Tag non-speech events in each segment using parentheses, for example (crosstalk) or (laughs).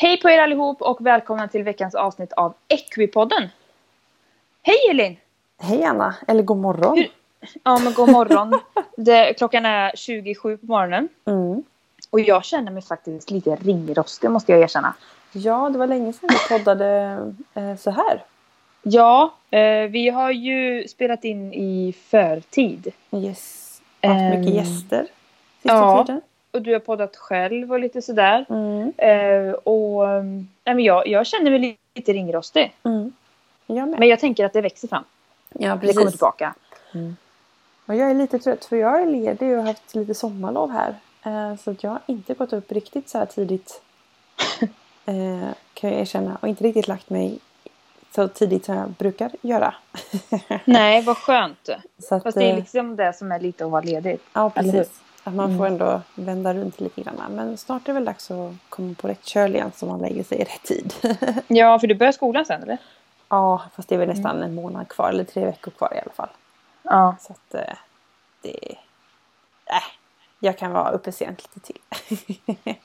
Hej på er allihop och välkomna till veckans avsnitt av Equipodden. Hej Elin! Hej Anna, eller god morgon. Hur- Ja men god morgon. (laughs) Det, klockan är 27 på morgonen. Mm. Och jag känner mig faktiskt lite ringrostig måste jag erkänna. Ja, det var länge sedan vi poddade eh, så här. Ja, eh, vi har ju spelat in i förtid. Yes. Haft mycket Ehm, gäster sista ja. tiden. Och du har poddat själv och lite sådär. Mm. Eh, och mm, nej, men jag, jag känner mig lite ringrostig. Mm. Jag. Men jag tänker att det växer fram. ja, Det kommer tillbaka. Och jag är lite trött för jag är ledig och har haft lite sommarlov här. Eh, så jag har inte gått upp riktigt så här tidigt. (laughs) eh, kan jag erkänna. Och inte riktigt lagt mig så tidigt som jag brukar göra. Nej, vad skönt. (laughs) så att, Fast det är eh, liksom det som är lite att vara ledig. Ja, precis. Att man får Mm. ändå vända runt lite grann. Men snart är det väl dags att komma på rätt köl igen så man lägger sig i rätt tid. (laughs) Ja, för du börjar skolan sen eller? ja, fast det är väl Mm. nästan en månad kvar. Eller tre veckor kvar i alla fall. Ja. Så att eh, det... Äh, jag kan vara uppe sent lite till.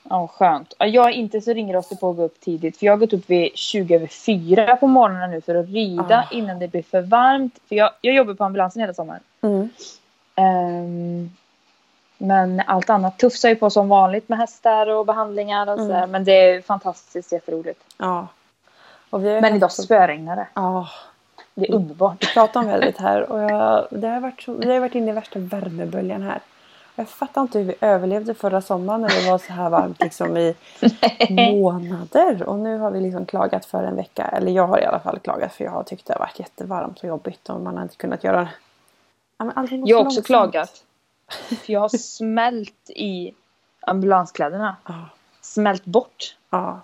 (laughs) Ja, skönt. Ja, Jag är inte så ringrostig på att gå upp tidigt. För jag har gått upp vid 20 över 4 på morgonen nu för att rida Ah. innan det blir för varmt. För jag, jag jobbar på ambulansen hela sommaren. Mm. Ehm, men allt annat tufsar ju på som vanligt med hästar och behandlingar och Mm. sådär. Men det är fantastiskt jätteroligt. Ja. Men idag så- spöregnar det. Ja, Det är underbart. vi pratar om vädret här och jag, det har varit så, vi har varit inne i värsta värmeböljan här. Jag fattar inte hur vi överlevde förra sommaren när det var så här varmt liksom i (laughs) månader. Och nu har vi liksom klagat för en vecka. Eller jag har i alla fall klagat för jag har tyckt det har varit jättevarmt och jobbigt och man har inte kunnat göra ja, går Jag har så också långsamt. klagat. För (laughs) jag har smält i ambulanskläderna. Ja, Smält bort. ja.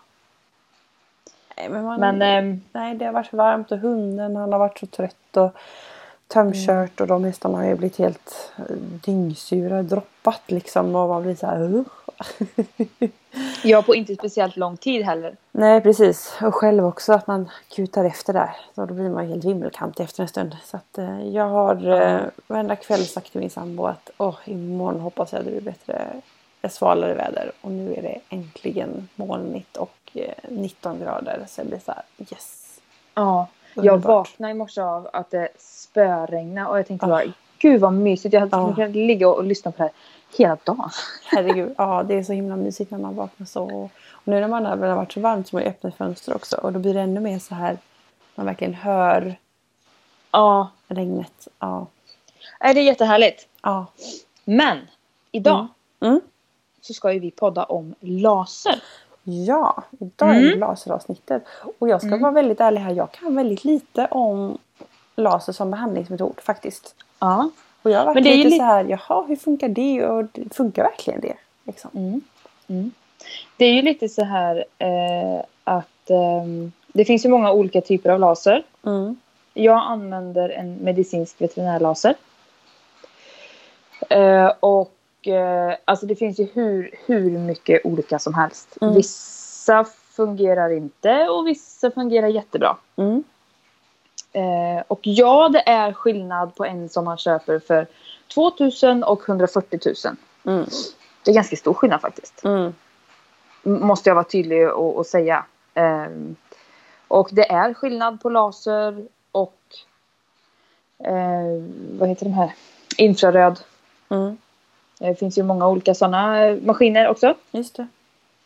Nej, men man, Men ehm, nej, det har varit så varmt och hunden han har varit så trött och tömkört och de hästarna har ju blivit helt eh, dyngsura, droppat liksom och man blir så här "Ugh." (laughs) jag på inte speciellt lång tid heller. Nej precis och själv också att man kutar efter där. Så då blir man helt vimmelkantig efter en stund. Så att eh, jag har eh, varenda kväll sagt till min sambo att åh imorgon hoppas jag det blir bättre ett svalare väder. Och nu är det äntligen molnigt och eh, 19 grader. Så jag blir så här yes. Ja. Jag Underbart. vaknade i morse av att det spöregnade och jag tänkte bara gud vad mysigt. Jag hade Ah. kunnat ligga och lyssna på det här hela dagen. (laughs) Herregud, ja det är så himla mysigt när man vaknar så. Och nu när man har varit så varmt så man öppnar fönster också. Och då blir det ännu mer så här man verkligen hör Ja. regnet. Ja, Är det är jättehärligt. ja. Men idag Mm. så ska ju vi podda om laser. Ja, idag är Mm. det laseravsnittet. Och jag ska Mm. vara väldigt ärlig här. Jag kan väldigt lite om laser som behandlingsmetod faktiskt. Ja. Och jag har varit lite li- så här, jaha hur funkar det? Och funkar verkligen det? Liksom. Mm. Mm. Det är ju lite så här eh, att ehm, det finns ju många olika typer av laser. Mm. Jag använder en medicinsk veterinärlaser. Eh, och eh, alltså det finns ju hur, hur mycket olika som helst. Mm. Vissa fungerar inte och vissa fungerar jättebra. Mm. Eh, och ja, det är skillnad på en som man köper för 2000 och 140 000. Mm. Det är ganska stor skillnad faktiskt. Mm. Måste jag vara tydlig och, och säga. Ehm, och det är skillnad på laser och eh, vad heter de här? Infraröd. Mm. Det finns ju många olika sådana eh, maskiner också. Just det.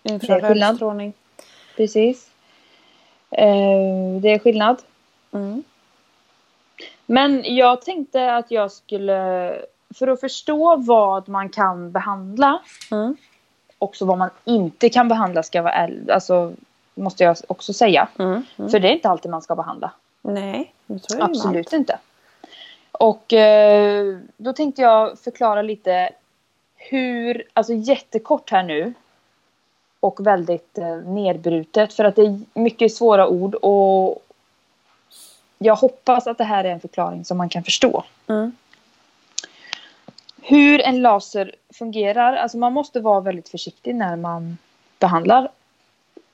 Infraröd strålning. Precis. Eh, det är skillnad. Mm. Men jag tänkte att jag skulle, för att förstå vad man kan behandla, Mm. också vad man inte kan behandla ska vara alltså måste jag också säga. Mm. Mm. För det är inte alltid man ska behandla. Nej, det ju med Absolut inte. Och eh, då tänkte jag förklara lite hur, alltså jättekort här nu. Och väldigt eh, nedbrutet för att det är mycket svåra ord och jag hoppas att det här är en förklaring som man kan förstå. Mm. Hur en laser fungerar, alltså man måste vara väldigt försiktig när man behandlar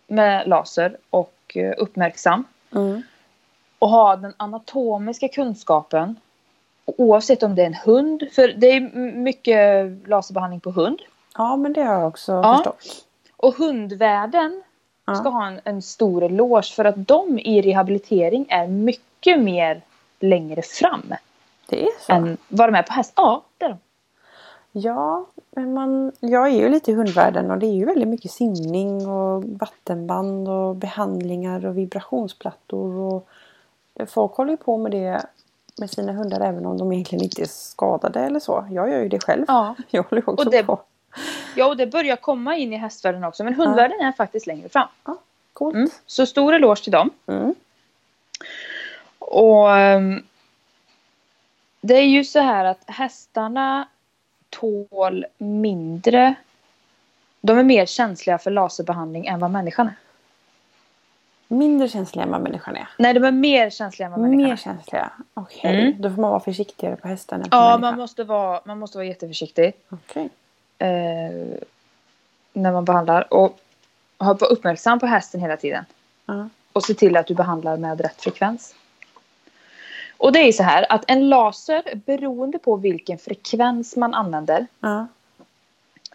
med laser och eh, uppmärksam Mm. och ha den anatomiska kunskapen. Oavsett om det är en hund, för det är mycket laserbehandling på hund. Ja, men det har jag också Ja. förstått. Och hundvärlden Ja. ska ha en, en stor eloge för att de i rehabilitering är mycket mer längre fram Det är så. än vad de är på häst. Ja, det är de. Ja, men man, jag är ju lite i hundvärlden och det är ju väldigt mycket simning och vattenband och behandlingar och vibrationsplattor. Och folk håller ju på med det med sina hundar även om de egentligen inte är skadade eller så. Jag gör ju det själv. Ja. (laughs) Jag håller också Och det- på. ja, och det börjar komma in i hästvärlden också. Men hundvärlden är faktiskt längre fram. Ja, coolt. Mm. Så stor eloge till dem. Mm. Och ehm, det är ju så här att hästarna tål mindre. De är mer känsliga för laserbehandling än vad människan är. Mindre känsliga än vad människan är. Nej, de är mer känsliga än vad människan Mer är. känsliga? Okej. Mm. Då får man vara försiktigare på hästen än på Ja, människan. man måste vara, man måste vara jätteförsiktig Okej. eh, när man behandlar. Och vara uppmärksam på hästen hela tiden. Ja. och se till att du behandlar med rätt frekvens. Och det är så här att en laser beroende på vilken frekvens man använder. Ja.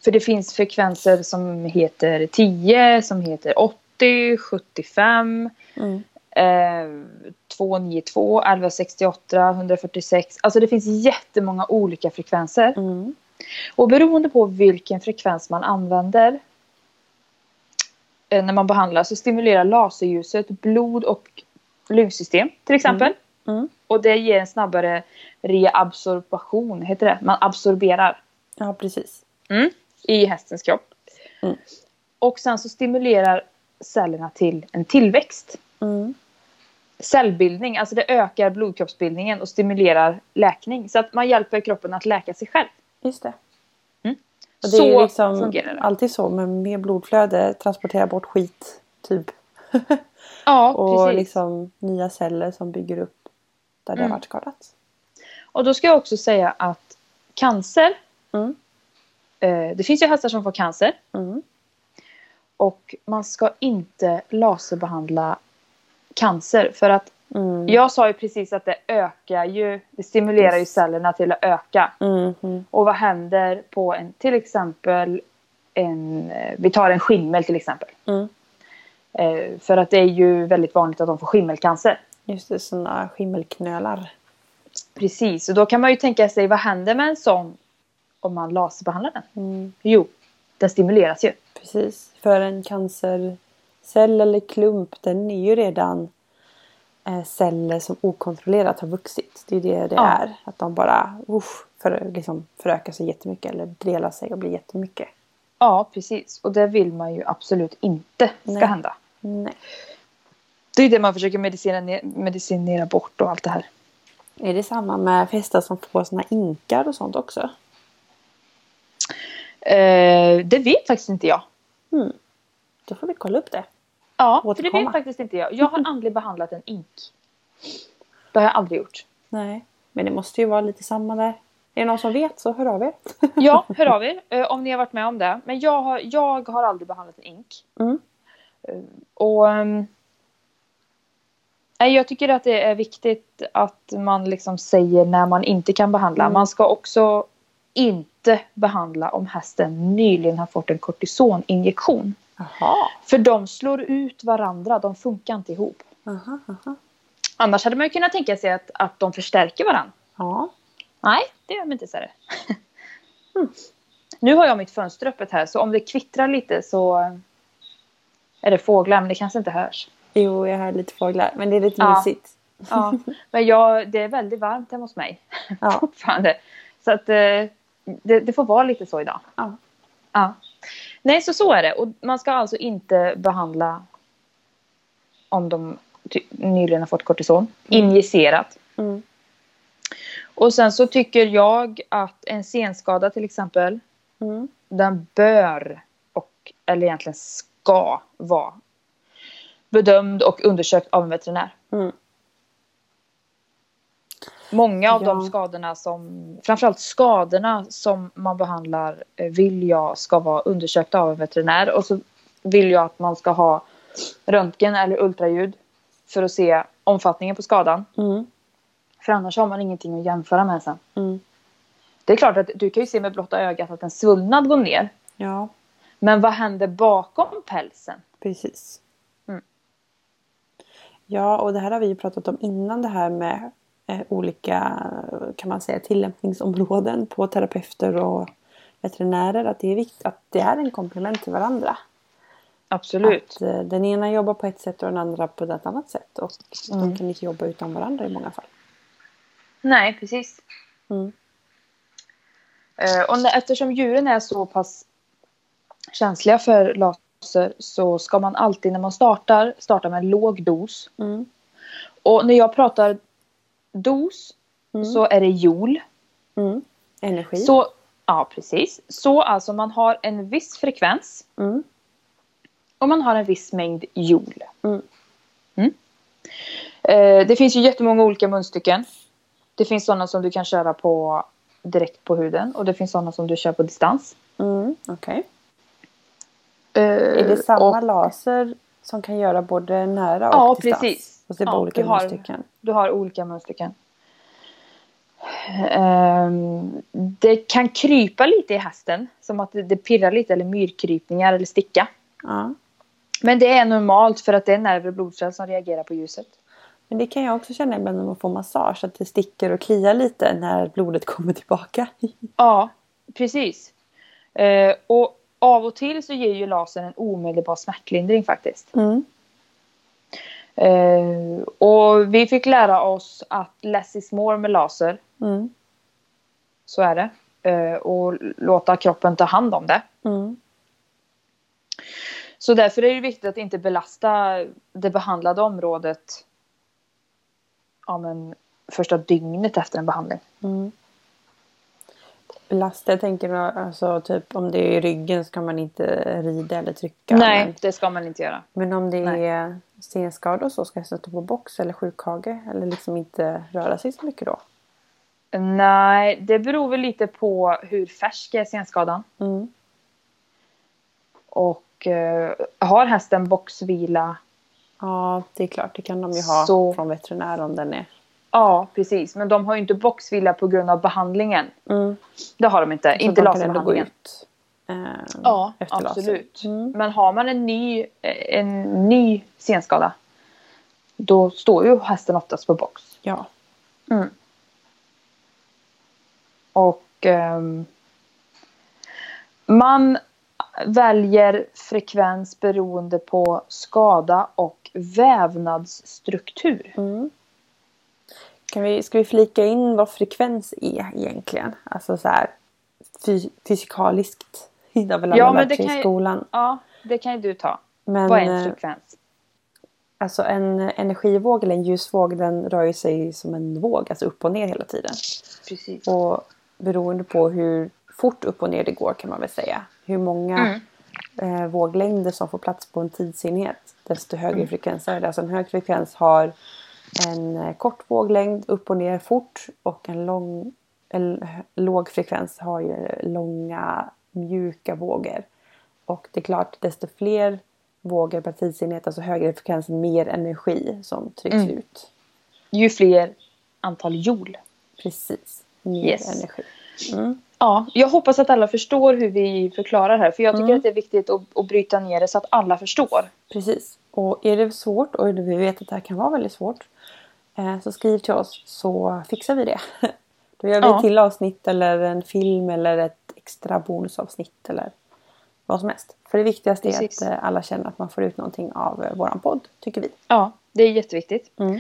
För det finns frekvenser som heter 10, som heter 80, 75, Mm. eh, 292, 1168, 146. Alltså det finns jättemånga olika frekvenser. Mm. Och beroende på vilken frekvens man använder eh, när man behandlar så stimulerar laserljuset blod och lymfsystem till exempel. Mm. Och det ger en snabbare reabsorption, heter det. Man absorberar Ja, precis. i hästens kropp. Mm. Och sen så stimulerar cellerna till en tillväxt. Mm. Cellbildning, alltså det ökar blodkroppsbildningen och stimulerar läkning. Så att man hjälper kroppen att läka sig själv. Just det. Mm. Det Så är liksom fungerar det. alltid så med mer blodflöde transporterar bort skit typ. Ja, (laughs) och precis. liksom nya celler som bygger upp där det Mm. har varit skadat. Och då ska jag också säga att cancer, Mm. eh, det finns ju hästar som får cancer. Mm. Och man ska inte laserbehandla cancer. För att Mm. jag sa ju precis att det ökar ju, det stimulerar ju cellerna till att öka. Mm. Och vad händer på en, till exempel en, vi tar en skimmel till exempel. Mm. Eh, för att det är ju väldigt vanligt att de får skimmelcancer. Just det, sådana skimmelknölar. Precis, och då kan man ju tänka sig vad händer med en sån om man laserbehandlar den? Mm. Jo, den stimuleras ju. Precis. För en cancercell eller klump den är ju redan eh, celler som okontrollerat har vuxit. Det är det det Ja. är. Att de bara usch, för, liksom, förökar sig jättemycket eller delar sig och blir jättemycket. Ja, precis. Och det vill man ju absolut inte ska Nej. hända. Nej. Det är det man försöker medicinera, ner- medicinera bort och allt det här. Är det samma med hästar som får såna inkar och sånt också? Eh, det vet faktiskt inte jag. Mm. Då får vi kolla upp det. Ja, för det vet faktiskt inte jag. Jag har (laughs) aldrig behandlat en ink. Det har jag aldrig gjort. Nej. Men det måste ju vara lite samma där. Är det någon som vet så hör av er. (laughs) Ja, hör av er eh, om ni har varit med om det. Men jag har, jag har aldrig behandlat en ink. Mm. Och ehm, nej, jag tycker att det är viktigt att man liksom säger när man inte kan behandla. Mm. Man ska också inte behandla om hästen nyligen har fått en kortisoninjektion. Jaha. För de slår ut varandra, de funkar inte ihop. Aha, aha. Annars hade man ju kunnat tänka sig att, att de förstärker varandra. Ja. Nej, det gör de inte så. det. Nu har jag mitt fönster öppet här så om det kvittrar lite så eh, är det fåglar men det kanske inte hörs. Jo, jag hör lite fåglar. Men det är lite Ja. mysigt. Ja, (laughs) men jag, det är väldigt varmt hemma hos mig Ja. (laughs) fortfarande. Så att eh, det, det får vara lite så idag. Ja. Ja. Nej, så så är det. Och man ska alltså inte behandla om de nyligen har fått kortison injicerat. Mm. Och sen så tycker jag att en senskada till exempel, Mm. den bör och eller egentligen ska vara bedömd och undersökt av en veterinär. Mm. Många av Ja. de skadorna som, framförallt skadorna som man behandlar eh, vill jag ska vara undersökta av en veterinär och så vill jag att man ska ha röntgen eller ultraljud för att se omfattningen på skadan. Mm. För annars har man ingenting att jämföra med sen. Mm. Det är klart att du kan ju se med blotta ögat att en svullnad går ner. Ja. Men vad händer bakom pälsen? Precis. Mm. Ja, och det här har vi ju pratat om innan det här med olika kan man säga tillämpningsområden på terapeuter och veterinärer. Att det är viktigt att det är en komplement till varandra. Absolut. Att eh, den ena jobbar på ett sätt och den andra på ett annat sätt. Och Mm. de kan inte jobba utan varandra i många fall. Nej, precis. Mm. Eh, och eftersom djuren är så pass känsliga för laser så ska man alltid när man startar starta med en låg dos. Mm. Och när jag pratar dos Mm. så är det joule. Mm. Energi. Så, ja, precis. Så alltså man har en viss frekvens Mm. och man har en viss mängd joule. Mm. Mm. Eh, det finns ju jättemånga olika munstycken. Det finns sådana som du kan köra på direkt på huden och det finns sådana som du kör på distans. Mm. Okej. Eh, Är det samma och laser som kan göra både nära och Ja, distans? precis. Och det Ja, olika du har-? Du har olika munstycken. Ehm, det kan krypa lite i hästen. Som att det- pirrar lite eller myrkrypningar eller sticka. Ja. Men det är normalt för att det är nerver och blodkärl som reagerar på ljuset. Men det kan jag också känna ibland när man får massage. Att det sticker och kliar lite när blodet (laughs) kommer tillbaka. Ja, precis. Eh, och av och till så ger ju lasern en omedelbar smärtlindring faktiskt. Mm. Eh, och vi fick lära oss att less is more med laser. Mm. Så är det. Eh, och låta kroppen ta hand om det. Mm. Så därför är det viktigt att inte belasta det behandlade området ja, men, första dygnet efter en behandling. Mm. Belasta, jag tänker alltså typ om det är i ryggen så kan man inte rida eller trycka. Nej, Men, det ska man inte göra. men om det Nej. är senskador och så ska jag sätta på box eller sjukhage. Eller liksom inte röra sig så mycket då. Nej, det beror väl lite på hur färsk är senskadan. Mm. Och eh, har hästen boxvila, Ja, det är klart. Det kan de ju ha Så- från veterinär om den är. Ja precis. Men de har ju inte boxvila på grund av behandlingen. Mm. Det har de inte. Så inte laserbehandlingen. ut. eh, Ja, absolut. Mm. Men har man en ny, eh, en ny senskada då står ju hästen oftast på box. Ja. Mm. Och ehm, man väljer frekvens beroende på skada och vävnadsstruktur. Mm. Kan vi, ska vi flika in vad frekvens är egentligen? Alltså så här fy, fysikaliskt. (laughs) Det har väl alla Ja, lärt det sig i ju- skolan. Ja, det kan ju du ta. Men Vad är en eh, frekvens? alltså en energivåg eller en ljusvåg den rör ju sig som en våg. Alltså upp och ner hela tiden. Precis. Och beroende på hur fort upp och ner det går kan man väl säga. Hur många Mm. eh, våglängder som får plats på en tidsenhet. Desto högre Mm. frekvens är det. Alltså en hög frekvens har en eh, kort våglängd upp och ner fort. Och en, lång, en låg frekvens har ju långa mjuka vågor. Och det är klart desto fler vågor per tidsenhet, alltså högre frekvens, mer energi som trycks Mm. ut. Ju fler antal joule. Precis. Mer Yes. energi. Mm. Ja, jag hoppas att alla förstår hur vi förklarar här. För jag tycker Mm. att det är viktigt att, att bryta ner det så att alla förstår. Precis. Och är det svårt och vi vet att det här kan vara väldigt svårt. eh, Så skriv till oss så fixar vi det. (laughs) Då gör vi Ja. ett till avsnitt eller en film eller ett extra bonusavsnitt eller vad som helst. För det viktigaste är Precis. att eh, alla känner att man får ut någonting av eh, våran podd, tycker vi. Ja, det är jätteviktigt. Mm.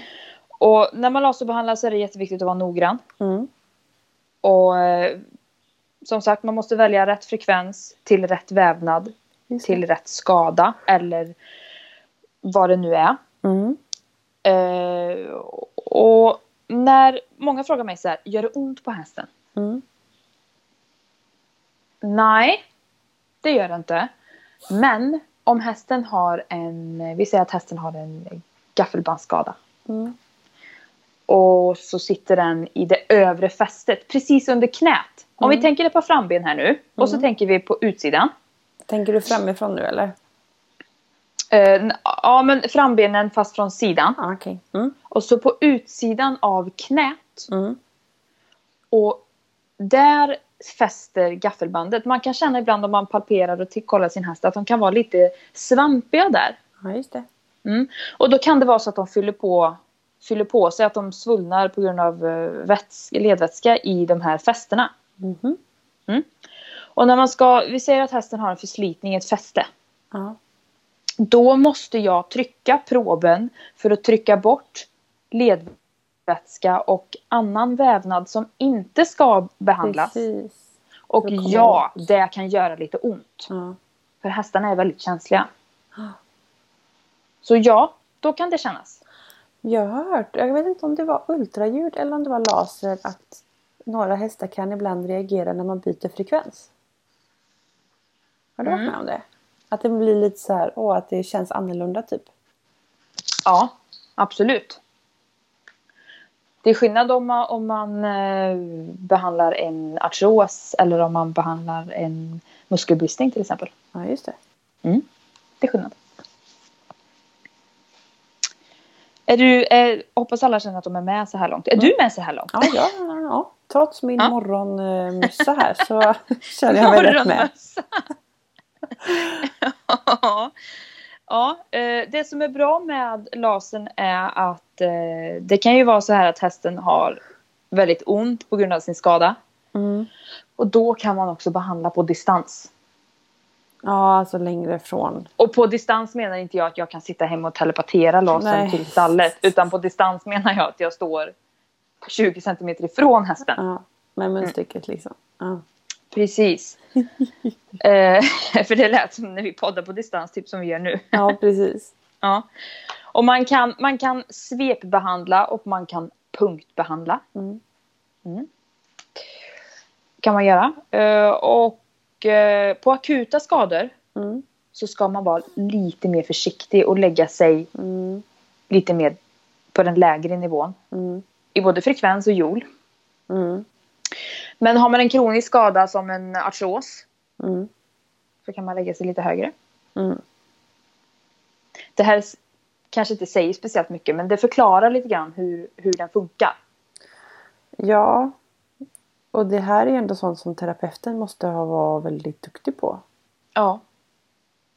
Och när man laserbehandlar så är det jätteviktigt att vara noggrann. Mm. Och som sagt, man måste välja rätt frekvens till rätt vävnad. Till rätt skada eller vad det nu är. Mm. Eh, och när många frågar mig så här, gör det ont på hästen? Mm. Nej, det gör det inte. Men om hästen har en, vi säger att hästen har en gaffelbandsskada. Mm. Och så sitter den i det övre fästet, precis under knät. Om vi Mm. tänker det på framben här nu. Och så Mm. tänker vi på utsidan. Tänker du framifrån nu eller? Eh, ja, men frambenen fast från sidan. Ah, Okej. Mm. Och så på utsidan av knät. Mm. Och där fäster gaffelbandet. Man kan känna ibland om man palperar och kollar sin häst att de kan vara lite svampiga där. Ja, just det. Mm. Och då kan det vara så att de fyller på, fyller på sig, att de svullnar på grund av eh, vätska, ledvätska i de här fästena. Mhm. Och när man ska, vi säger att hästen har en förslitning ett fäste. Ja. Då måste jag trycka proben för att trycka bort ledvätska och annan vävnad som inte ska behandlas. Precis. Och ja, åt. det kan göra lite ont. Ja. För hästarna är väldigt känsliga. Så ja, då kan det kännas. Jag har hört, jag vet inte om det var ultraljud eller om det var laser, att några hästar kan ibland reagera när man byter frekvens. Har du varit Mm. med om det? Att det blir lite så här, åh, att det känns annorlunda typ. Ja, absolut. Det är skillnad om man, om man eh, behandlar en artros eller om man behandlar en muskelbristning till exempel. Ja, just det. Det är skillnad. Är du, eh, hoppas alla känner att de är med så här långt. Är du med så här långt? Ja, ja, ja, ja. Trots min Ja. morgonmössa här så (laughs) känner jag (laughs) mig rätt med. Ja, (laughs) ja eh, det som är bra med lasern är att eh, det kan ju vara så här att hästen har väldigt ont på grund av sin skada. Mm. Och då kan man också behandla på distans. Ja, alltså längre från. Och på distans menar inte jag att jag kan sitta hemma och telepatera lasern till stallet. Utan på distans menar jag att jag står 20 centimeter ifrån hästen. Ja, med munstycket liksom. Ja. Precis. (laughs) eh, (laughs) för det lät som när vi poddar på distans, typ som vi gör nu. ja, precis. (laughs) Ja. Och man kan, man kan svepbehandla och man kan punktbehandla. Mm. kan man göra. Eh, och eh, på akuta skador Mm. så ska man vara lite mer försiktig och lägga sig Mm. lite mer på den lägre nivån. Mm. I både frekvens och joule. Men har man en kronisk skada som en artros Mm. så kan man lägga sig lite högre. Mm. Det här kanske inte säger speciellt mycket men det förklarar lite grann hur, hur den funkar. Ja. Och det här är ändå sånt som terapeuten måste ha varit väldigt duktig på. Ja.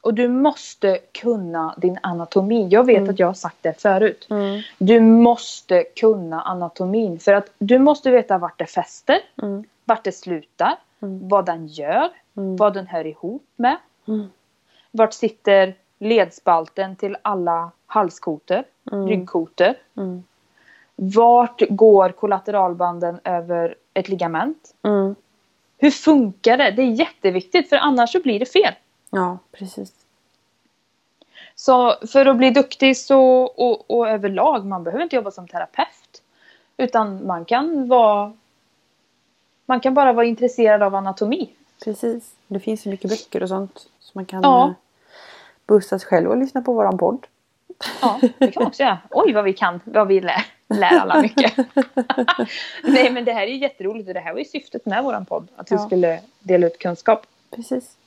Och du måste kunna din anatomi. Jag vet Mm. att jag har sagt det förut. Mm. Du måste kunna anatomin. För att du måste veta vart det fäster, Mm. vart det slutar, Mm. vad den gör, Mm. vad den hör ihop med. Mm. Vart sitter ledspalten till alla halskotor, ryggkotor. Vart går kollateralbanden över ett ligament? Hur funkar det? Det är jätteviktigt för annars så blir det fel. Ja, precis. Så för att bli duktig så, och, och överlag, man behöver inte jobba som terapeut. Utan man kan vara... Man kan bara vara intresserad av anatomi. Precis. Det finns ju mycket böcker och sånt. Så man kan Ja. ja. bussa sig själv och lyssna på våran podd. Ja, det kan man också göra. Oj vad vi kan, vad vi lär, lär alla mycket. (laughs) Nej men det här är ju jätteroligt och det här var ju syftet med våran podd. Att vi Ja. skulle dela ut kunskap. Precis.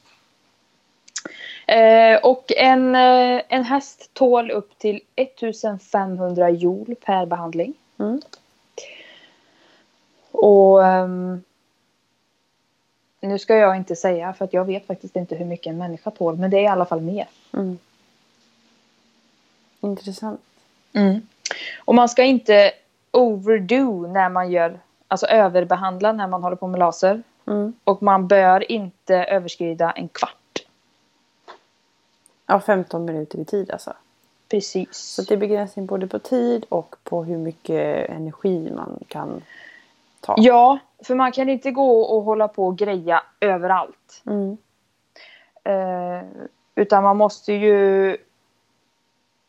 Eh, och en, eh, en häst tål upp till 1500 joule per behandling. Mm. Och ehm, nu ska jag inte säga för att jag vet faktiskt inte hur mycket en människa tål. Men det är i alla fall mer. Mm. Intressant. Och man ska inte overdo när man gör, alltså överbehandla när man håller på med laser. Mm. Och man bör inte överskrida en kvart. Ja, 15 minuter i tid alltså. Precis. Så det är begränsning både på tid och på hur mycket energi man kan ta. Ja, för man kan inte gå och hålla på och greja överallt. Mm. Eh, utan man måste ju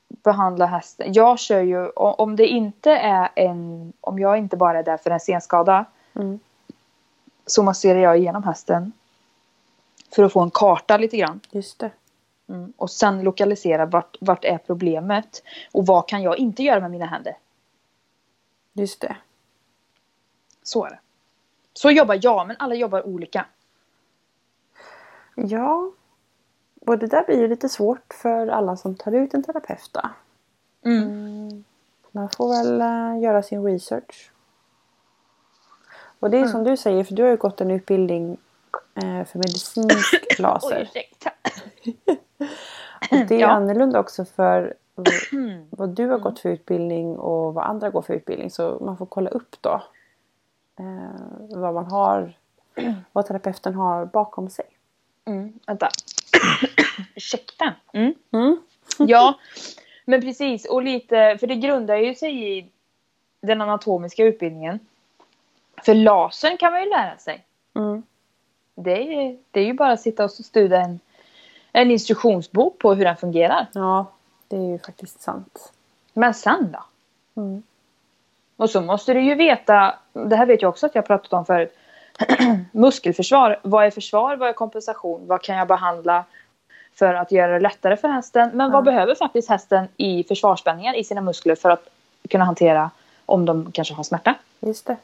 behandla hästen. Jag kör ju, om det inte är en, om jag inte bara är där för en senskada Mm. så masserar jag igenom hästen för att få en karta lite grann. Just det. Mm. Och sen lokalisera vart, vart är problemet och vad kan jag inte göra med mina händer. Just det. Så är det. Så jobbar jag, men alla jobbar olika. Ja. Och det där blir ju lite svårt för alla som tar ut en terapeut då. Mm. Man får väl eh, göra sin research. Och det är som du säger, för du har ju gått en utbildning eh, för medicinsk (coughs) laser. Oj, ursäkta. (laughs) (clears throat) Och det är Ja. annorlunda också för (clears throat) vad- du har gått för utbildning och vad andra går för utbildning. Så man får kolla upp då eh, vad man har, (clears throat) vad terapeuten har bakom sig. Mm, vänta. Ursäkta. Mm. Mm. (laughs) Ja, men precis. Och lite, för det grundar ju sig i den anatomiska utbildningen. För lasern kan man ju lära sig. Mm. Det är, det är ju bara att sitta och studera en, en instruktionsbok på hur den fungerar. Ja, det är ju faktiskt sant. Men sen då? Mm. Och så måste du ju veta, det här vet jag också att jag har pratat om förut. (clears throat) Muskelförsvar. Vad är försvar? Vad är kompensation? Vad kan jag behandla för att göra det lättare för hästen? Men vad Ja. behöver faktiskt hästen i försvarsspänningar i sina muskler för att kunna hantera om de kanske har smärta? Just det.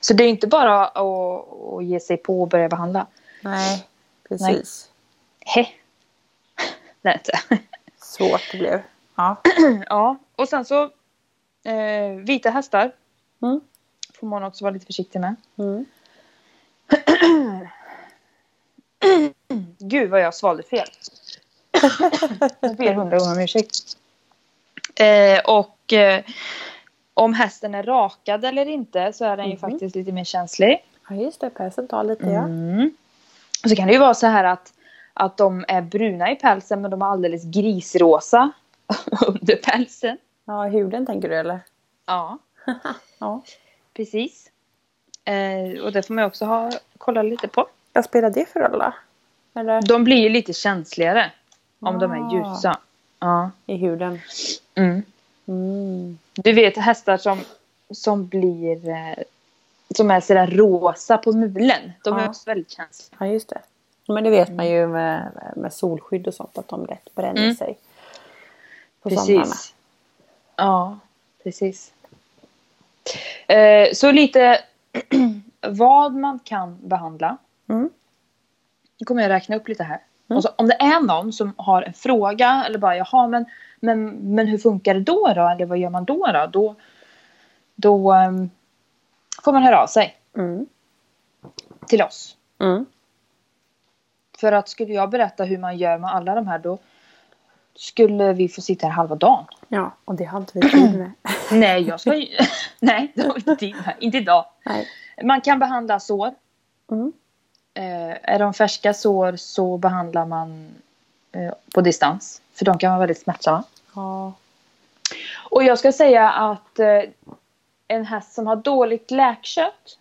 Så det är inte bara att, att ge sig på och börja behandla. Nej, precis. He. (laughs) Det är inte. Svårt det blev. Ja. (clears throat) Ja, och sen så eh, vita hästar Mm. får man också vara lite försiktig med. Mm. (clears throat) Gud vad jag svalde fel. jag ber hundra gånger om ursäkt. Eh, och eh, om hästen är rakad eller inte så är den ju Mhm. faktiskt lite mer känslig. ja, just det. Pälsen tar lite ja. Mm. Och så kan det ju vara så här att, att de är bruna i pälsen men de är alldeles grisrosa (laughs) under pälsen. Ja, huden tänker du eller? Ja, (laughs) Ja. precis. Eh, och det får man också ha, kolla lite på. Vad spelar det för roll då? Eller De blir ju lite känsligare om de Ah. är ljusa. Ja. i huden? Mm. Mm. Du vet hästar som, som blir eh, som är sådär rosa på mulen. De är Ja. också väldigt känsliga. Ja, just det. Men det vet man ju med, med solskydd och sånt att de lätt bränner Mm. sig. På. Precis. Ja, precis. Eh, så lite (clears throat) vad man kan behandla. Mm. Nu kommer jag räkna upp lite här. Mm. Så, om det är någon som har en fråga eller bara jaha men, men, men hur funkar det då då? Eller vad gör man då då? Då, då ehm, får man höra av sig Mm. till oss. Mm. För att skulle jag berätta hur man gör med alla de här då skulle vi få sitta här halva dagen. Ja, och det har inte vi tid med. Nej, jag ska ju... (laughs) Nej, det har vi inte tid med. Inte idag. Nej. Man kan behandla sår. Mm. Eh, är de färska sår så behandlar man eh, på distans. För de kan vara väldigt smärtsamma. Ja. Och jag ska säga att eh, en häst som har dåligt läkkött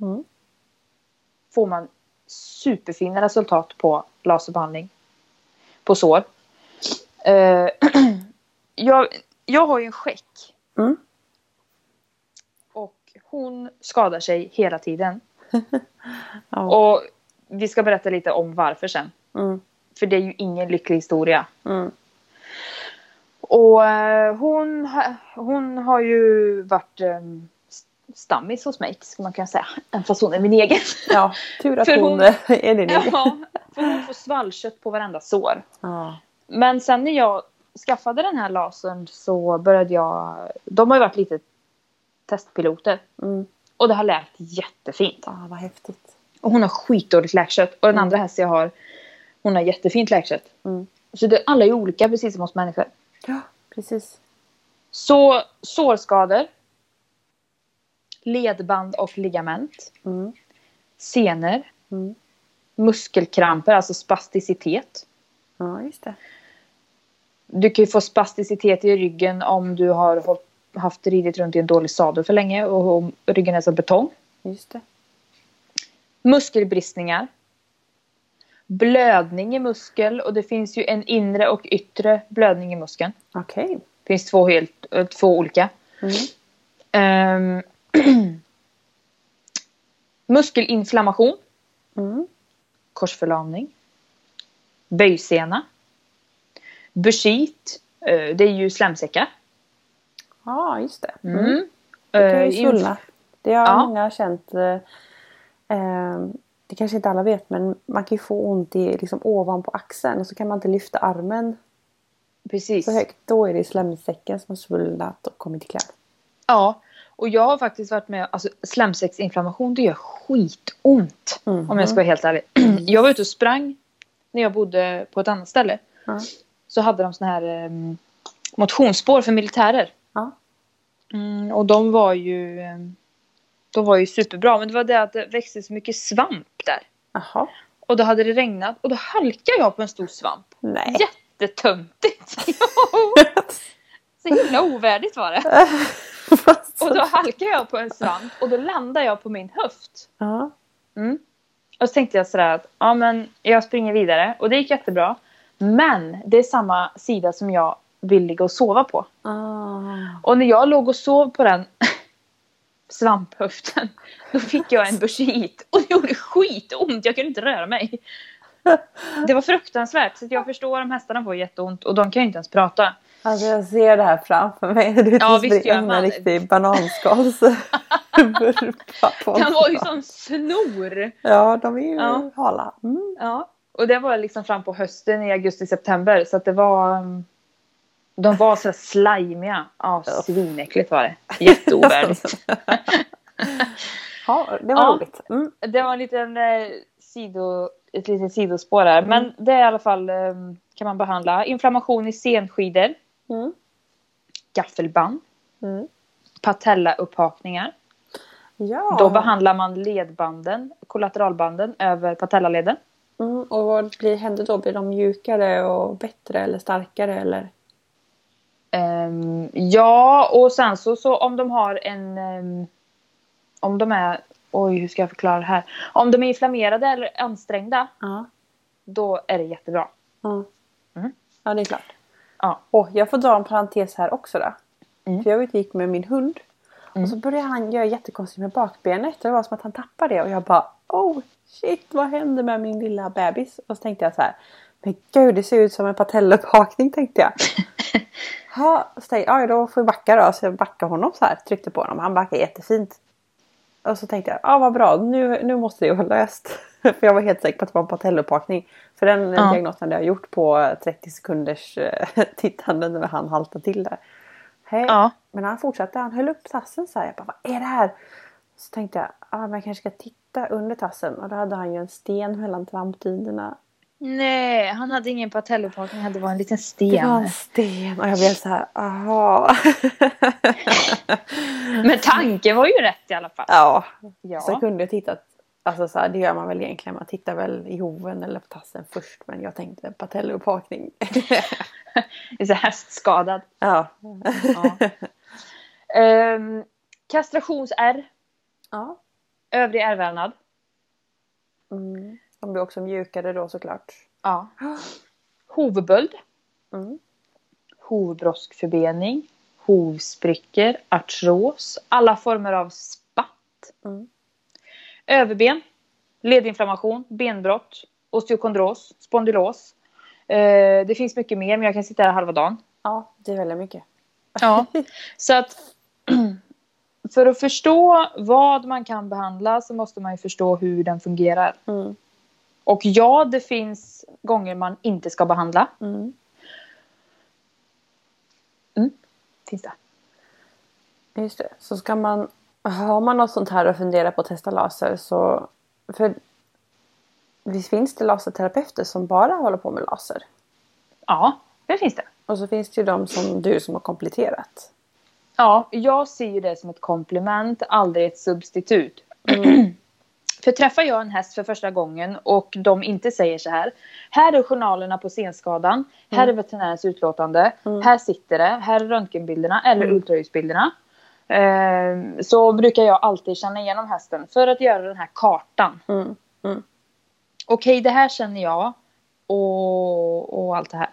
Mm. får man superfina resultat på laserbehandling. På sår. Eh, (clears throat) jag, jag har ju en skäck. Mm. Och hon skadar sig hela tiden. (laughs) Ja. Och vi ska berätta lite om varför sen. Mm. För det är ju ingen lycklig historia. Mm. Och eh, hon, hon har ju varit eh, stammis hos mig, ska man kunna säga. Även fast hon är min egen. ja, tur att hon, hon- är din egen. Ja, för hon får svallkött på varenda sår. Ja. Men sen när jag skaffade den här lasern så började jag... De har ju varit lite testpiloter. Mm. Och det har läkt jättefint. ja, vad häftigt. Och hon har skitdåligt läkkött. Och den Mm. andra hästen jag har, hon har jättefint läkkött. Mm. Så det, alla är olika precis som hos människor. Ja, precis. Så sårskador. Ledband och ligament. Mm. Senor. Mm. Muskelkramper, alltså spasticitet. Ja, just det. Du kan ju få spasticitet i ryggen om du har haft ridit runt i en dålig sadel för länge och ryggen är som betong. Just det. Muskelbristningar. Blödning i muskel och det finns ju en inre och yttre blödning i muskeln. Okej. Det finns två, helt, eh, två olika. Mm. Ehm, (clears throat) muskelinflammation. Mm. Korsförlamning. Böjsena. Bursit. eh, Det är ju slemsäckar. Ja, just det. Mm. Mm. Det kan Eh, ju inf- svullna. Det har Ja. många känt. Eh, eh, det kanske inte alla vet men man kan ju få ont i, liksom, ovanpå axeln och så kan man inte lyfta armen Precis. så högt. Då är det slemsäcken som har svullnat och kommit i kläm. Ja. Och jag har faktiskt varit med, alltså slemsäcksinflammation det gör skitont. Mhm. Om jag ska vara helt ärlig. (clears throat) Jag var ute och sprang när jag bodde på ett annat ställe. Ja. Så hade de såna här um, motionsspår för militärer. Mm, och de var ju ehm, de var ju superbra. Men det var det att det växte så mycket svamp där. Jaha. Och då hade det regnat och då halkade jag på en stor svamp. Nej. Jättetöntigt! (laughs) (laughs) så himla ovärdigt var det. (laughs) (laughs) Och då halkade jag på en svamp och då landade jag på min höft. ja. Mm. Och så tänkte jag sådär att ja, men jag springer vidare och det gick jättebra. Men det är samma sida som jag vill ligga och sova på. Ah. Och när jag låg och sov på den (laughs) svamphöften då fick jag en (laughs) bursite och det gjorde skitont. Jag kunde inte röra mig. Det var fruktansvärt. Så jag förstår om hästarna får jätteont och de kan ju inte ens prata. Alltså jag ser det här framför mig. Du Ja, visst gör en man. riktig bananskalsvurpa på Den (laughs) var ju som snor. Ja, de är ju Ja. hala. Mm. Ja. Och det var liksom fram på hösten i augusti-september. Så att det var... um, De var så. Ja, Ja. svinäckligt var det. Jätteovärdigt. (laughs) ja, det var Ja. roligt. Mm. Det var en liten eh, sido, ett litet sidospår där. Men det är i alla fall eh, kan man behandla. Inflammation i senskidor, Mm. gaffelband, Mm. patellauppakningar. Ja. Då behandlar man ledbanden, kollateralbanden över patellaleden. mm. Och vad blir, händer då? Blir de mjukare och bättre eller starkare? Eller? Ehm, ja, och sen så, så om de har en... ehm, om de är... Oj, hur ska jag förklara det här? Om de är inflammerade eller ansträngda, Ja. då är det jättebra. Ja. Mm. ja, det är klart. Ja. Och jag får dra en parentes här också då. Mm. För jag var ute och gick med min hund. Mm. Och så började han göra jättekonstigt med bakbenet. Det var som att han tappade det. Och jag bara oh shit vad händer med min lilla bebis? Och så tänkte jag så här. Men gud det ser ut som en patellupphakning tänkte jag. (laughs) Ha, så tänkte jag, ja då får vi backa då. Så jag backade honom så här. Tryckte på honom. Han backade jättefint. Och så tänkte jag, ja vad bra. Nu, nu måste det ju vara löst. (laughs) För jag var helt säker på att det var en patellupphakning. För den Ja. diagnosen hade jag gjort på 30 sekunders eh, (laughs) tittande när han haltade till där. Hej. Ja. Men han fortsatte, han höll upp tassen så här. Jag bara, vad är det här? Så tänkte jag, ah, men jag kanske ska titta under tassen. Och då hade han ju en sten mellan trampdynorna. Nej, han hade ingen patellauppakning. Det var en liten Det var sten. en sten och jag blev så här, aha. (laughs) Men tanken var ju rätt i alla fall. ja. Ja. Så kunde jag titta. Alltså så här, det gör man väl egentligen. Man tittar väl i hoven eller på tassen först. Men jag tänkte (laughs) är så hästskadad. ja. Ja. Ehm, kastrationsärr. ja. Övrig ärrvävnad. Mm. De blir också mjukare då såklart. Ja. (gasps) Hovböld. Mm. Hovbroskförbening. Hovsprickor. Artros. Alla former av spatt. Mm. Överben. Ledinflammation. Benbrott. Osteokondros. Spondylos. Eh, det finns mycket mer men jag kan sitta här halva dagen. Ja, det är väldigt mycket. Ja. (laughs) Så att (clears throat) för att förstå vad man kan behandla så måste man ju förstå hur den fungerar. Mm. Och ja, det finns gånger man inte ska behandla. Mm. Finns det. Just det. Så ska man... Har man något sånt här och funderar på att testa laser så... För visst finns det laserterapeuter som bara håller på med laser? Ja, det finns det. Och så finns det ju de som du som har kompletterat. Ja, jag ser ju det som ett komplement, aldrig ett substitut. För träffar jag en häst för första gången och de inte säger så här. Här är journalerna på senskadan. Här är veterinärens utlåtande. Här sitter det. Här är röntgenbilderna eller ultraljudsbilderna. Eh, så brukar jag alltid känna igenom hästen för att göra den här kartan. Mm. Mm. Okej, det här känner jag. Och, och allt det här.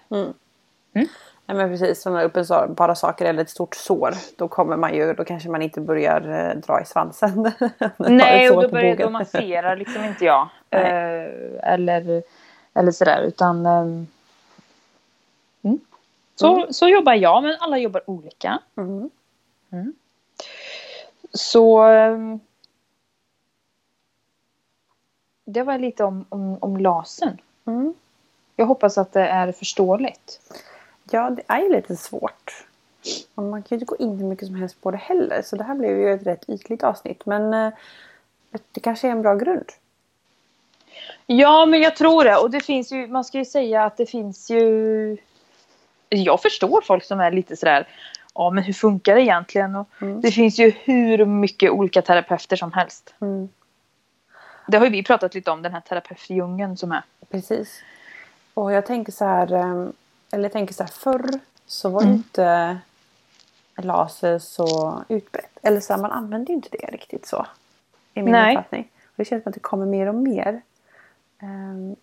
Mm. Mm. Nej men precis, som när uppe sa, bara saker eller ett stort sår. Då kommer man ju, då kanske man inte börjar eh, dra i svansen. (laughs) Nej, och då, börjar, då masserar liksom inte jag. (laughs) Eh, eller, eller sådär, utan... ehm, mm. Så, så jobbar jag, men alla jobbar olika. Mm. Så... ehm, det var lite om, om, om lasern. Mm. Jag hoppas att det är förståeligt. Ja, det är ju lite svårt. Och man kan ju inte gå in hur mycket som helst på det heller. Så det här blev ju ett rätt ytligt avsnitt. Men eh, det kanske är en bra grund. Ja, men jag tror det. Och det finns ju, man ska ju säga att det finns ju... Jag förstår folk som är lite sådär, ja men hur funkar det egentligen? Och Mm. Det finns ju hur mycket olika terapeuter som helst. Mm. Det har ju vi pratat lite om, den här terapeutdjungeln som är. Precis. Och jag tänker så här, eh, eller jag tänker så här, förr så var ju Mm. inte laser så utbrett. Eller så här, man använde ju inte det riktigt så. I min Nej. uppfattning. Och det känns som att det kommer mer och mer. Ehm,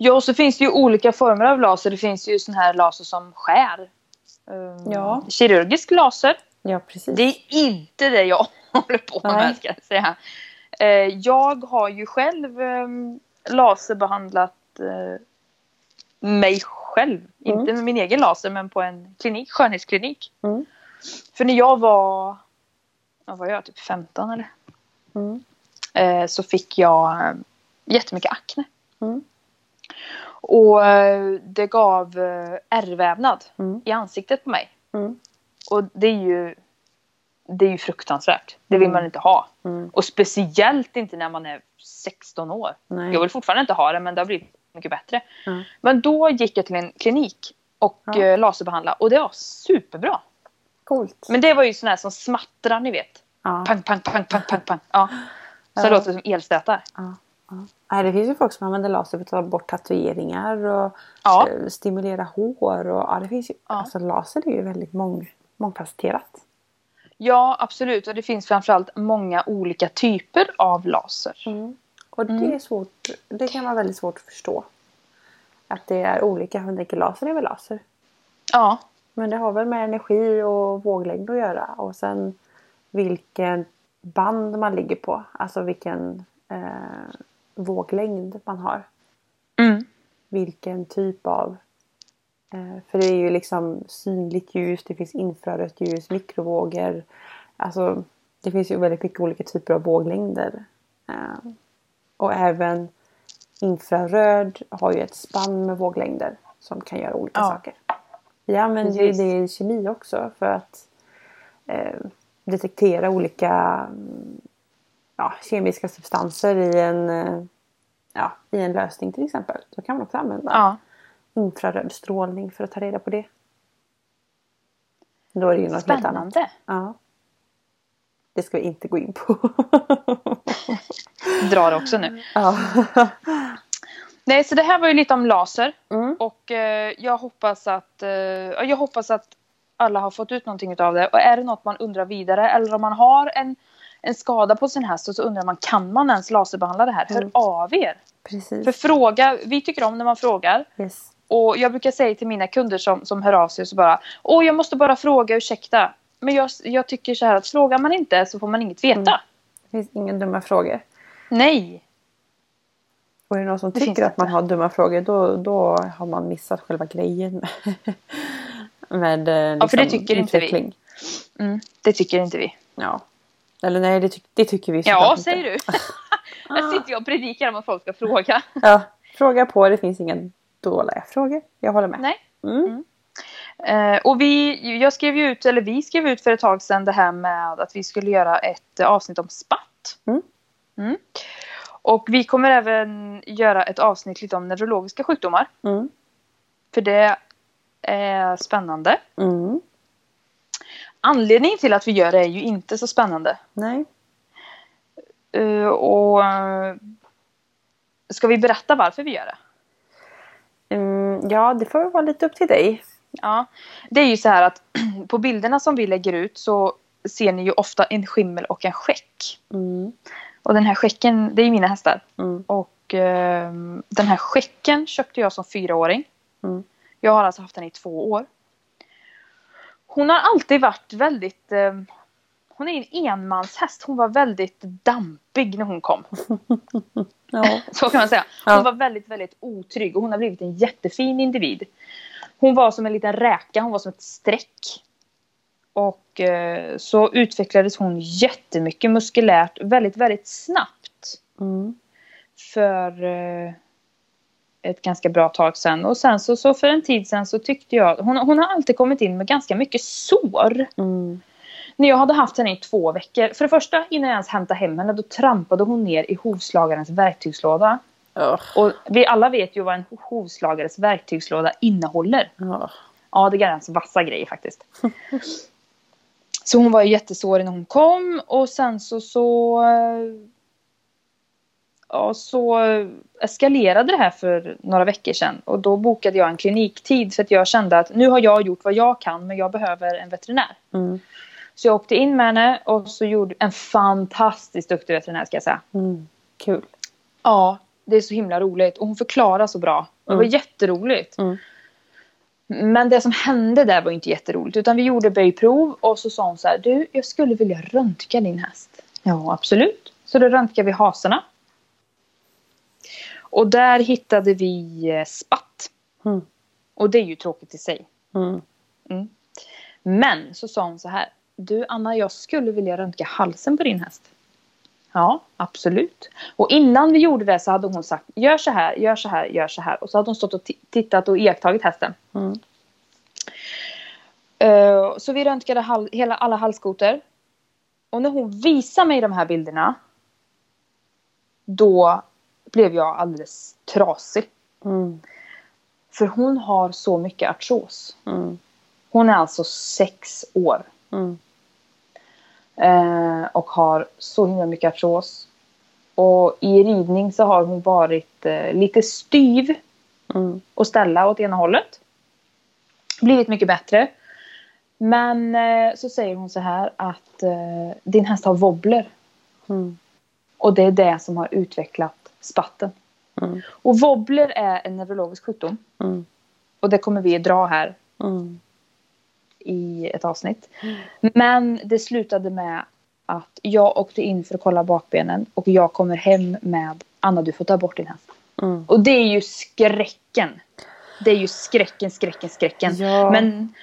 Ja, och så finns det ju olika former av laser. Det finns ju sån här laser som skär. Um, Ja. Kirurgisk laser. ja, precis. Det är inte det jag (laughs) håller på med Nej. ska jag säga. Eh, jag har ju själv um, laserbehandlat eh, mig själv. Mm. Inte med min egen laser men på en klinik, skönhetsklinik. Mm. För när jag var, vad var jag, typ 15 eller? Mm. Eh, så fick jag eh, jättemycket akne. Mm. Och eh, det gav eh, ärrvävnad Mm. i ansiktet på mig. Mm. Och det är ju, det är ju fruktansvärt. Det vill man inte ha. Och speciellt inte när man är 16 år. Nej. Jag vill fortfarande inte ha det men det har blivit mycket bättre. Mm. Men då gick jag till en klinik och Ja. eh, laserbehandlade och det var superbra. Coolt. Men det var ju sån här som smattrar ni vet. ja. Pang, pang, pang, pang, pang, pang. Ja. Så Ja. låter det som elstötar. Ja, ja. Det finns ju folk som använder laser för att ta bort tatueringar och Ja. stimulera hår. Och, ja, det finns ju, Ja. Alltså laser är ju väldigt mång, mångfacetterat. Ja, absolut. Och det finns framförallt många olika typer av laser. Och det, Mm. är svårt, det kan vara väldigt svårt att förstå. Att det är olika. Man tänker laser är väl laser. Ja, Men det har väl med energi och våglängd att göra. Och sen vilken band man ligger på. Alltså vilken eh, våglängd man har. mm. vilken typ av... Eh, för det är ju liksom synligt ljus, det finns infrarött ljus, mikrovågor. Alltså det finns ju väldigt mycket olika typer av våglängder. Eh, och även infraröd har ju ett spann med våglängder som kan göra olika Ja. saker. Vi använder ju det i kemi också för att eh, detektera olika ja, kemiska substanser i en, eh, ja, i en lösning till exempel. Då kan man också använda ja. infraröd strålning för att ta reda på det. Då är det ju något helt annat. Spännande. Ja. Det ska vi inte gå in på. (laughs) Drar också nu. ja. Nej, så det här var ju lite om laser. Mm. Och eh, jag hoppas att eh, ja, jag hoppas att alla har fått ut någonting av det. Och är det något man undrar vidare eller om man har en, en skada på sin häst och så undrar man kan man ens laserbehandla det här? Hör Mm. av er. Precis. För fråga, vi tycker om när man frågar. Yes. Och jag brukar säga till mina kunder som, som hör av sig så bara Åh, jag måste bara fråga, ursäkta. Men jag, jag tycker så här att frågar man inte så får man inget veta. Mm. Det finns inga dumma frågor. Nej. Och är det någon som Det tycker att man inte. har dumma frågor då, då har man missat själva grejen med, (laughs) liksom, Ja, för det tycker inte vi. utveckling. Mm, det tycker inte vi. Ja. Eller nej, det, ty- det tycker vi Ja, säger du. (laughs) (laughs) Här sitter jag och predikar om att folk ska fråga. Ja, fråga på. Det finns inga dåliga frågor. Jag håller med. Nej. Mm. Eh, och vi, jag skrev ut, eller vi skrev ut för ett tag sedan det här med att vi skulle göra ett eh, avsnitt om spatt. Mm. Mm. Och vi kommer även göra ett avsnitt lite om neurologiska sjukdomar. Mm. För det är spännande. Mm. Anledningen till att vi gör det är ju inte så spännande. Nej. Eh, och Ska vi berätta varför vi gör det? Mm, ja, det får vara lite upp till dig. Ja, det är ju så här att (clears throat) på bilderna som vi lägger ut så ser ni ju ofta en skimmel och en skäck. Mm. Och den här skäcken, det är mina hästar. Mm. Och eh, den här skäcken köpte jag som fyraåring. Mm. Jag har alltså haft den i två år. Hon har alltid varit väldigt... Eh, hon är en enmanshäst. Hon var väldigt dampig när hon kom. (laughs) Ja. (laughs) Så kan man säga. Hon Ja. var väldigt, väldigt otrygg och hon har blivit en jättefin individ. Hon var som en liten räka, hon var som ett streck. Och eh, så utvecklades hon jättemycket muskulärt väldigt, väldigt snabbt. Mm. För eh, ett ganska bra tag sedan. Och sen så, så för en tid sedan så tyckte jag, hon, hon har alltid kommit in med ganska mycket sår. Mm. När jag hade haft henne i två veckor. För det första innan jag ens hämtade hem henne då trampade hon ner i hovslagarens verktygslåda. Ugh. Och vi alla vet ju vad en hovslagares verktygslåda innehåller. Ja. Ja, det är ganska vassa grejer faktiskt. (laughs) så hon var ju jättesårig när hon kom och sen så så... eh, Ja, så eskalerade det här för några veckor sedan. Och då bokade jag en kliniktid för att jag kände att nu har jag gjort vad jag kan men jag behöver en veterinär. Mm. Så jag åkte in med henne och så gjorde en fantastiskt duktig veterinär ska jag säga. Mm. Kul. Ja, det är så himla roligt och hon förklarar så bra. Det var Mm. jätteroligt. Mm. Men det som hände där var inte jätteroligt. Utan vi gjorde böjprov och så sa hon så här. Du, jag skulle vilja röntga din häst. Ja, absolut. Så då röntgade vi hasorna. Och där hittade vi eh, spatt. Mm. Och det är ju tråkigt i sig. Mm. Men så sa hon så här. Du Anna, jag skulle vilja röntga halsen på din häst. Ja, absolut. Och innan vi gjorde det så hade hon sagt gör så här, gör så här, gör så här. Och så hade hon stått och ti- tittat och iakttagit hästen. Mm. Eh, så vi röntgade hal- hela, alla halskotor. Och när hon visade mig de här bilderna. Då blev jag alldeles trasig. Mm. För hon har så mycket artros. Mm. Hon är alltså sex år. Mm. Eh, och har så himla mycket artros. Och i ridning så har hon varit eh, lite styv Mm. och ställa åt ena hållet. Blivit mycket bättre. Men eh, så säger hon så här att eh, din häst har wobbler. Mm. Och det är det som har utvecklat spatten. Mm. Och wobbler är en neurologisk sjukdom. Mm. Och det kommer vi dra här Mm. I ett avsnitt. Men det slutade med att jag åkte in för att kolla bakbenen och jag kommer hem med Anna du får ta bort din häst. Mm. Och det är ju skräcken. Det är ju skräcken, skräcken, skräcken. Ja. Men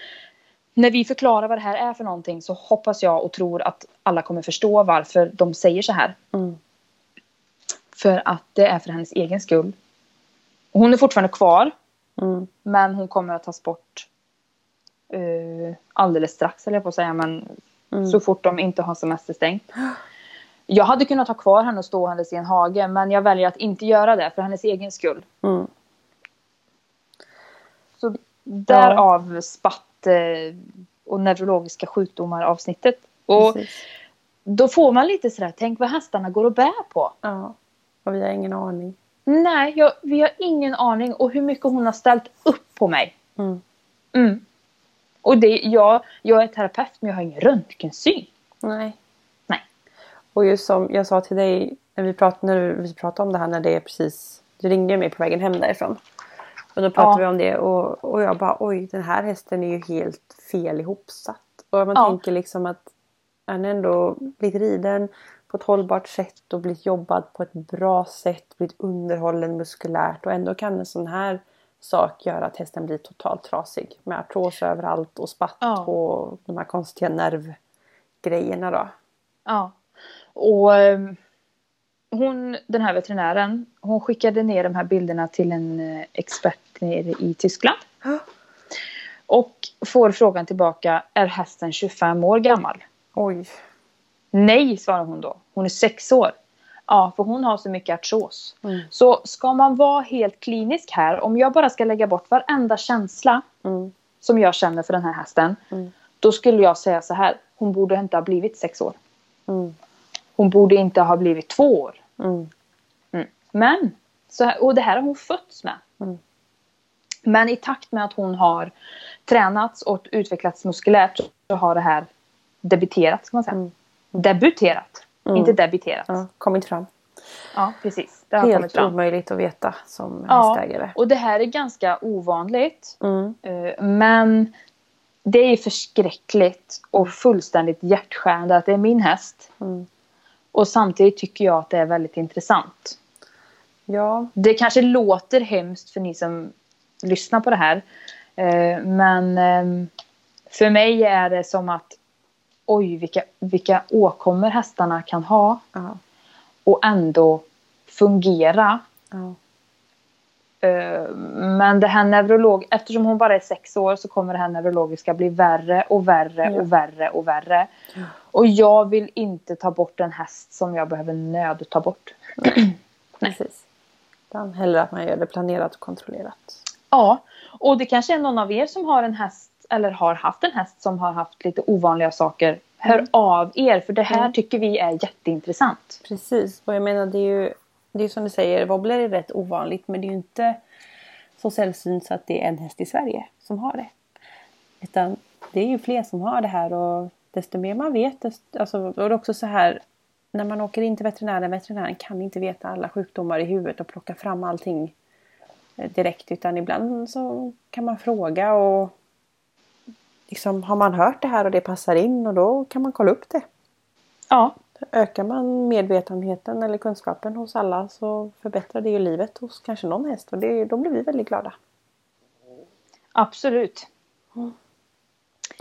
när vi förklarar vad det här är för någonting så hoppas jag och tror att alla kommer förstå varför de säger så här. Mm. För att det är för hennes egen skull. Hon är fortfarande kvar. Mm. Men hon kommer att tas bort eh, alldeles strax, eller jag på att säga. Men Mm. så fort de inte har semesterstängt. Jag hade kunnat ha kvar henne och stå hennes i en hage. Men jag väljer att inte göra det för hennes egen skull. Mm. Så därav spatt eh, och neurologiska sjukdomar avsnittet. Och Precis. då får man lite sådär, tänk vad hästarna går och bär på. Ja. Och vi har ingen aning. Nej, jag, vi har ingen aning. Och hur mycket hon har ställt upp på mig. Mm. Mm. Och det, jag, jag är terapeut men jag har ingen röntgensyn. Nej. Nej. Och just som jag sa till dig när vi pratade, när vi pratade om det här när det är precis... Du ringde mig på vägen hem därifrån. Och då pratade Ja. vi om det och, och jag bara oj den här hästen är ju helt fel ihopsatt. Och man Ja. tänker liksom att han ändå blivit riden på ett hållbart sätt och blivit jobbad på ett bra sätt. Blivit underhållen muskulärt och ändå kan en sån här sak göra att hästen blir totalt trasig. Med artros överallt och spatt Ja. och de här konstiga nervgrejerna då. Ja. Och ehm, hon, den här veterinären, hon skickade ner de här bilderna till en eh, expert nere i Tyskland. Och får frågan tillbaka, är hästen 25 år gammal? Oj. Nej, svarar hon då. Hon är sex år. Ja, för hon har så mycket artros. Mm. Så ska man vara helt klinisk här, om jag bara ska lägga bort varenda känsla Mm. som jag känner för den här hästen. Mm. Då skulle jag säga så här, hon borde inte ha blivit sex år. Mm. Hon borde inte ha blivit två år. Mm. Men, så och det här har hon fötts med. Mm. Men i takt med att hon har tränats och utvecklats muskulärt så har det här debiterat, ska man säga. Mm. Debuterat, Mm. inte debiterat. Ja, kommit fram. Ja, precis. Det har kommit Helt fram. omöjligt att veta som Ja, hästägare. och det här är ganska ovanligt. Mm. eh, Men det är förskräckligt och fullständigt hjärtskärande att det är min häst. Mm. Och samtidigt tycker jag att det är väldigt intressant. Ja. Det kanske låter hemskt för ni som lyssnar på det här. eh, Men eh, för mig är det som att oj, vilka, vilka åkommor hästarna kan ha Ja. och ändå fungera Ja. Eh, Men det här neurolog, eftersom hon bara är sex år så kommer det här neurologiska bli värre och värre Ja. och värre och värre. Och jag vill inte ta bort en häst som jag behöver nöd ta bort. (clears throat) Precis. Utan hellre att man gör det planerat och kontrollerat. Ja, och det kanske är någon av er som har en häst eller har haft en häst som har haft lite ovanliga saker. Hör Mm. av er för det här Mm. tycker vi är jätteintressant. Precis. Och jag menar det är ju det är som du säger, wobbler är rätt ovanligt men det är ju inte så sällsynt så att det är en häst i Sverige som har det. Utan det är ju fler som har det här och desto mer man vet, desto, alltså, är det också så här när man åker in till veterinären, veterinären kan inte veta alla sjukdomar i huvudet och plocka fram allting eh, direkt utan ibland så kan man fråga och liksom har man hört det här och det passar in och då kan man kolla upp det. Ja, Ökar man medvetenheten eller kunskapen hos alla så förbättrar det ju livet hos kanske någon häst och det, då blir vi väldigt glada. absolut.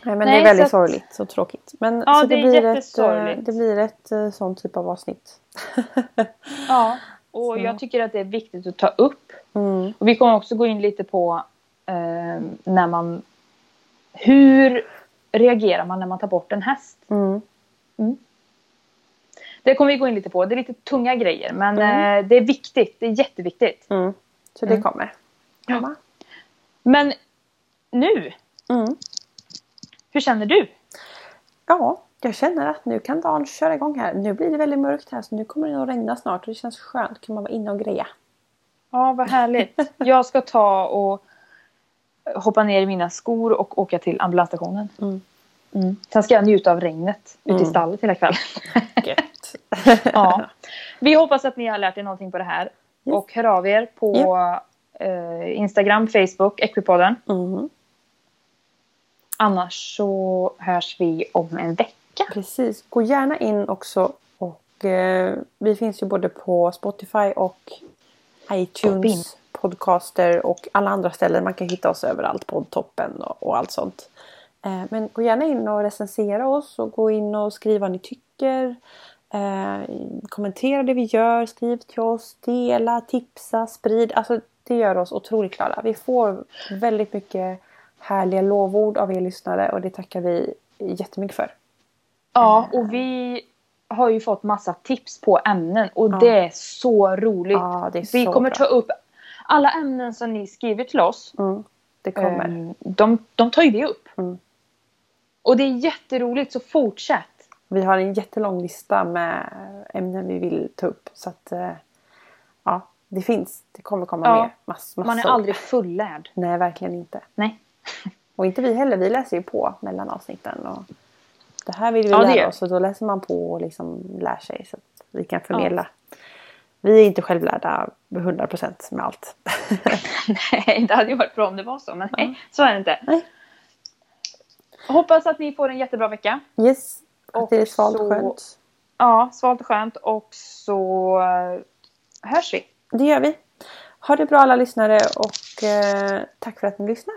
Nej, men det Nej, är väldigt så att- sorgligt och tråkigt. Men, Ja, så det är blir ett, eh, det blir ett eh, sånt typ av avsnitt. (laughs) Ja, och Så. jag tycker att det är viktigt att ta upp. Mm. Och vi kommer också gå in lite på eh, när man... Hur reagerar man när man tar bort en häst? Mm. Det kommer vi gå in lite på. Det är lite tunga grejer men Mm. eh, det är viktigt. Det är jätteviktigt. Mm. Så det Mm. kommer. Ja. Men nu, Mm. hur känner du? Ja, jag känner att nu kan dagen köra igång här. Nu blir det väldigt mörkt här så nu kommer det att regna snart och det känns skönt. Kan man vara inne och greja. Ja, vad härligt. Jag ska ta och hoppa ner i mina skor och åka till ambulansstationen. Mm. Mm. Sen ska jag njuta av regnet ute i Mm. stallet hela kvällen. (laughs) Ja. Vi hoppas att ni har lärt er någonting på det här. Yes. Och hör av er på eh, Instagram, Facebook, Equipodden. Mm. Annars så hörs vi om en vecka. Precis. Gå gärna in också och eh, vi finns ju både på Spotify och Hop in. Podcaster och alla andra ställen. Man kan hitta oss överallt, poddtoppen och, och allt sånt. Eh, men gå gärna in och recensera oss och gå in och skriv vad ni tycker. Eh, kommentera det vi gör, skriv till oss, dela, tipsa, sprid. Alltså det gör oss otroligt glada. Vi får väldigt mycket härliga lovord av er lyssnare och det tackar vi jättemycket för. Ja, och vi har ju fått massa tips på ämnen och Ja. det är så roligt. Ja, är vi så kommer bra. ta upp alla ämnen som ni skriver till oss. Mm, det kommer. eh, De, de tar ju vi upp. Mm. Och det är jätteroligt så fortsätt. Vi har en jättelång lista med ämnen vi vill ta upp. Så att eh, ja, det finns. Det kommer komma Ja. mer. Mass, massor. Man är aldrig fullärd. Nej, verkligen inte. Nej. (laughs) Och inte vi heller. Vi läser ju på mellan avsnitten. Och det här vill vi Ja, lära oss och då läser man på och liksom lär sig. Så att vi kan förmedla. Vi är inte självlärda 100% med allt. (laughs) Nej, det hade ju varit bra om det var så. Men nej, så är det inte. Nej. Hoppas att ni får en jättebra vecka. Yes. Att Och det är svalt och så- skönt. Ja, svalt och skönt. Och så eh, hörs vi. Det gör vi. Ha det bra alla lyssnare och eh, tack för att ni lyssnar.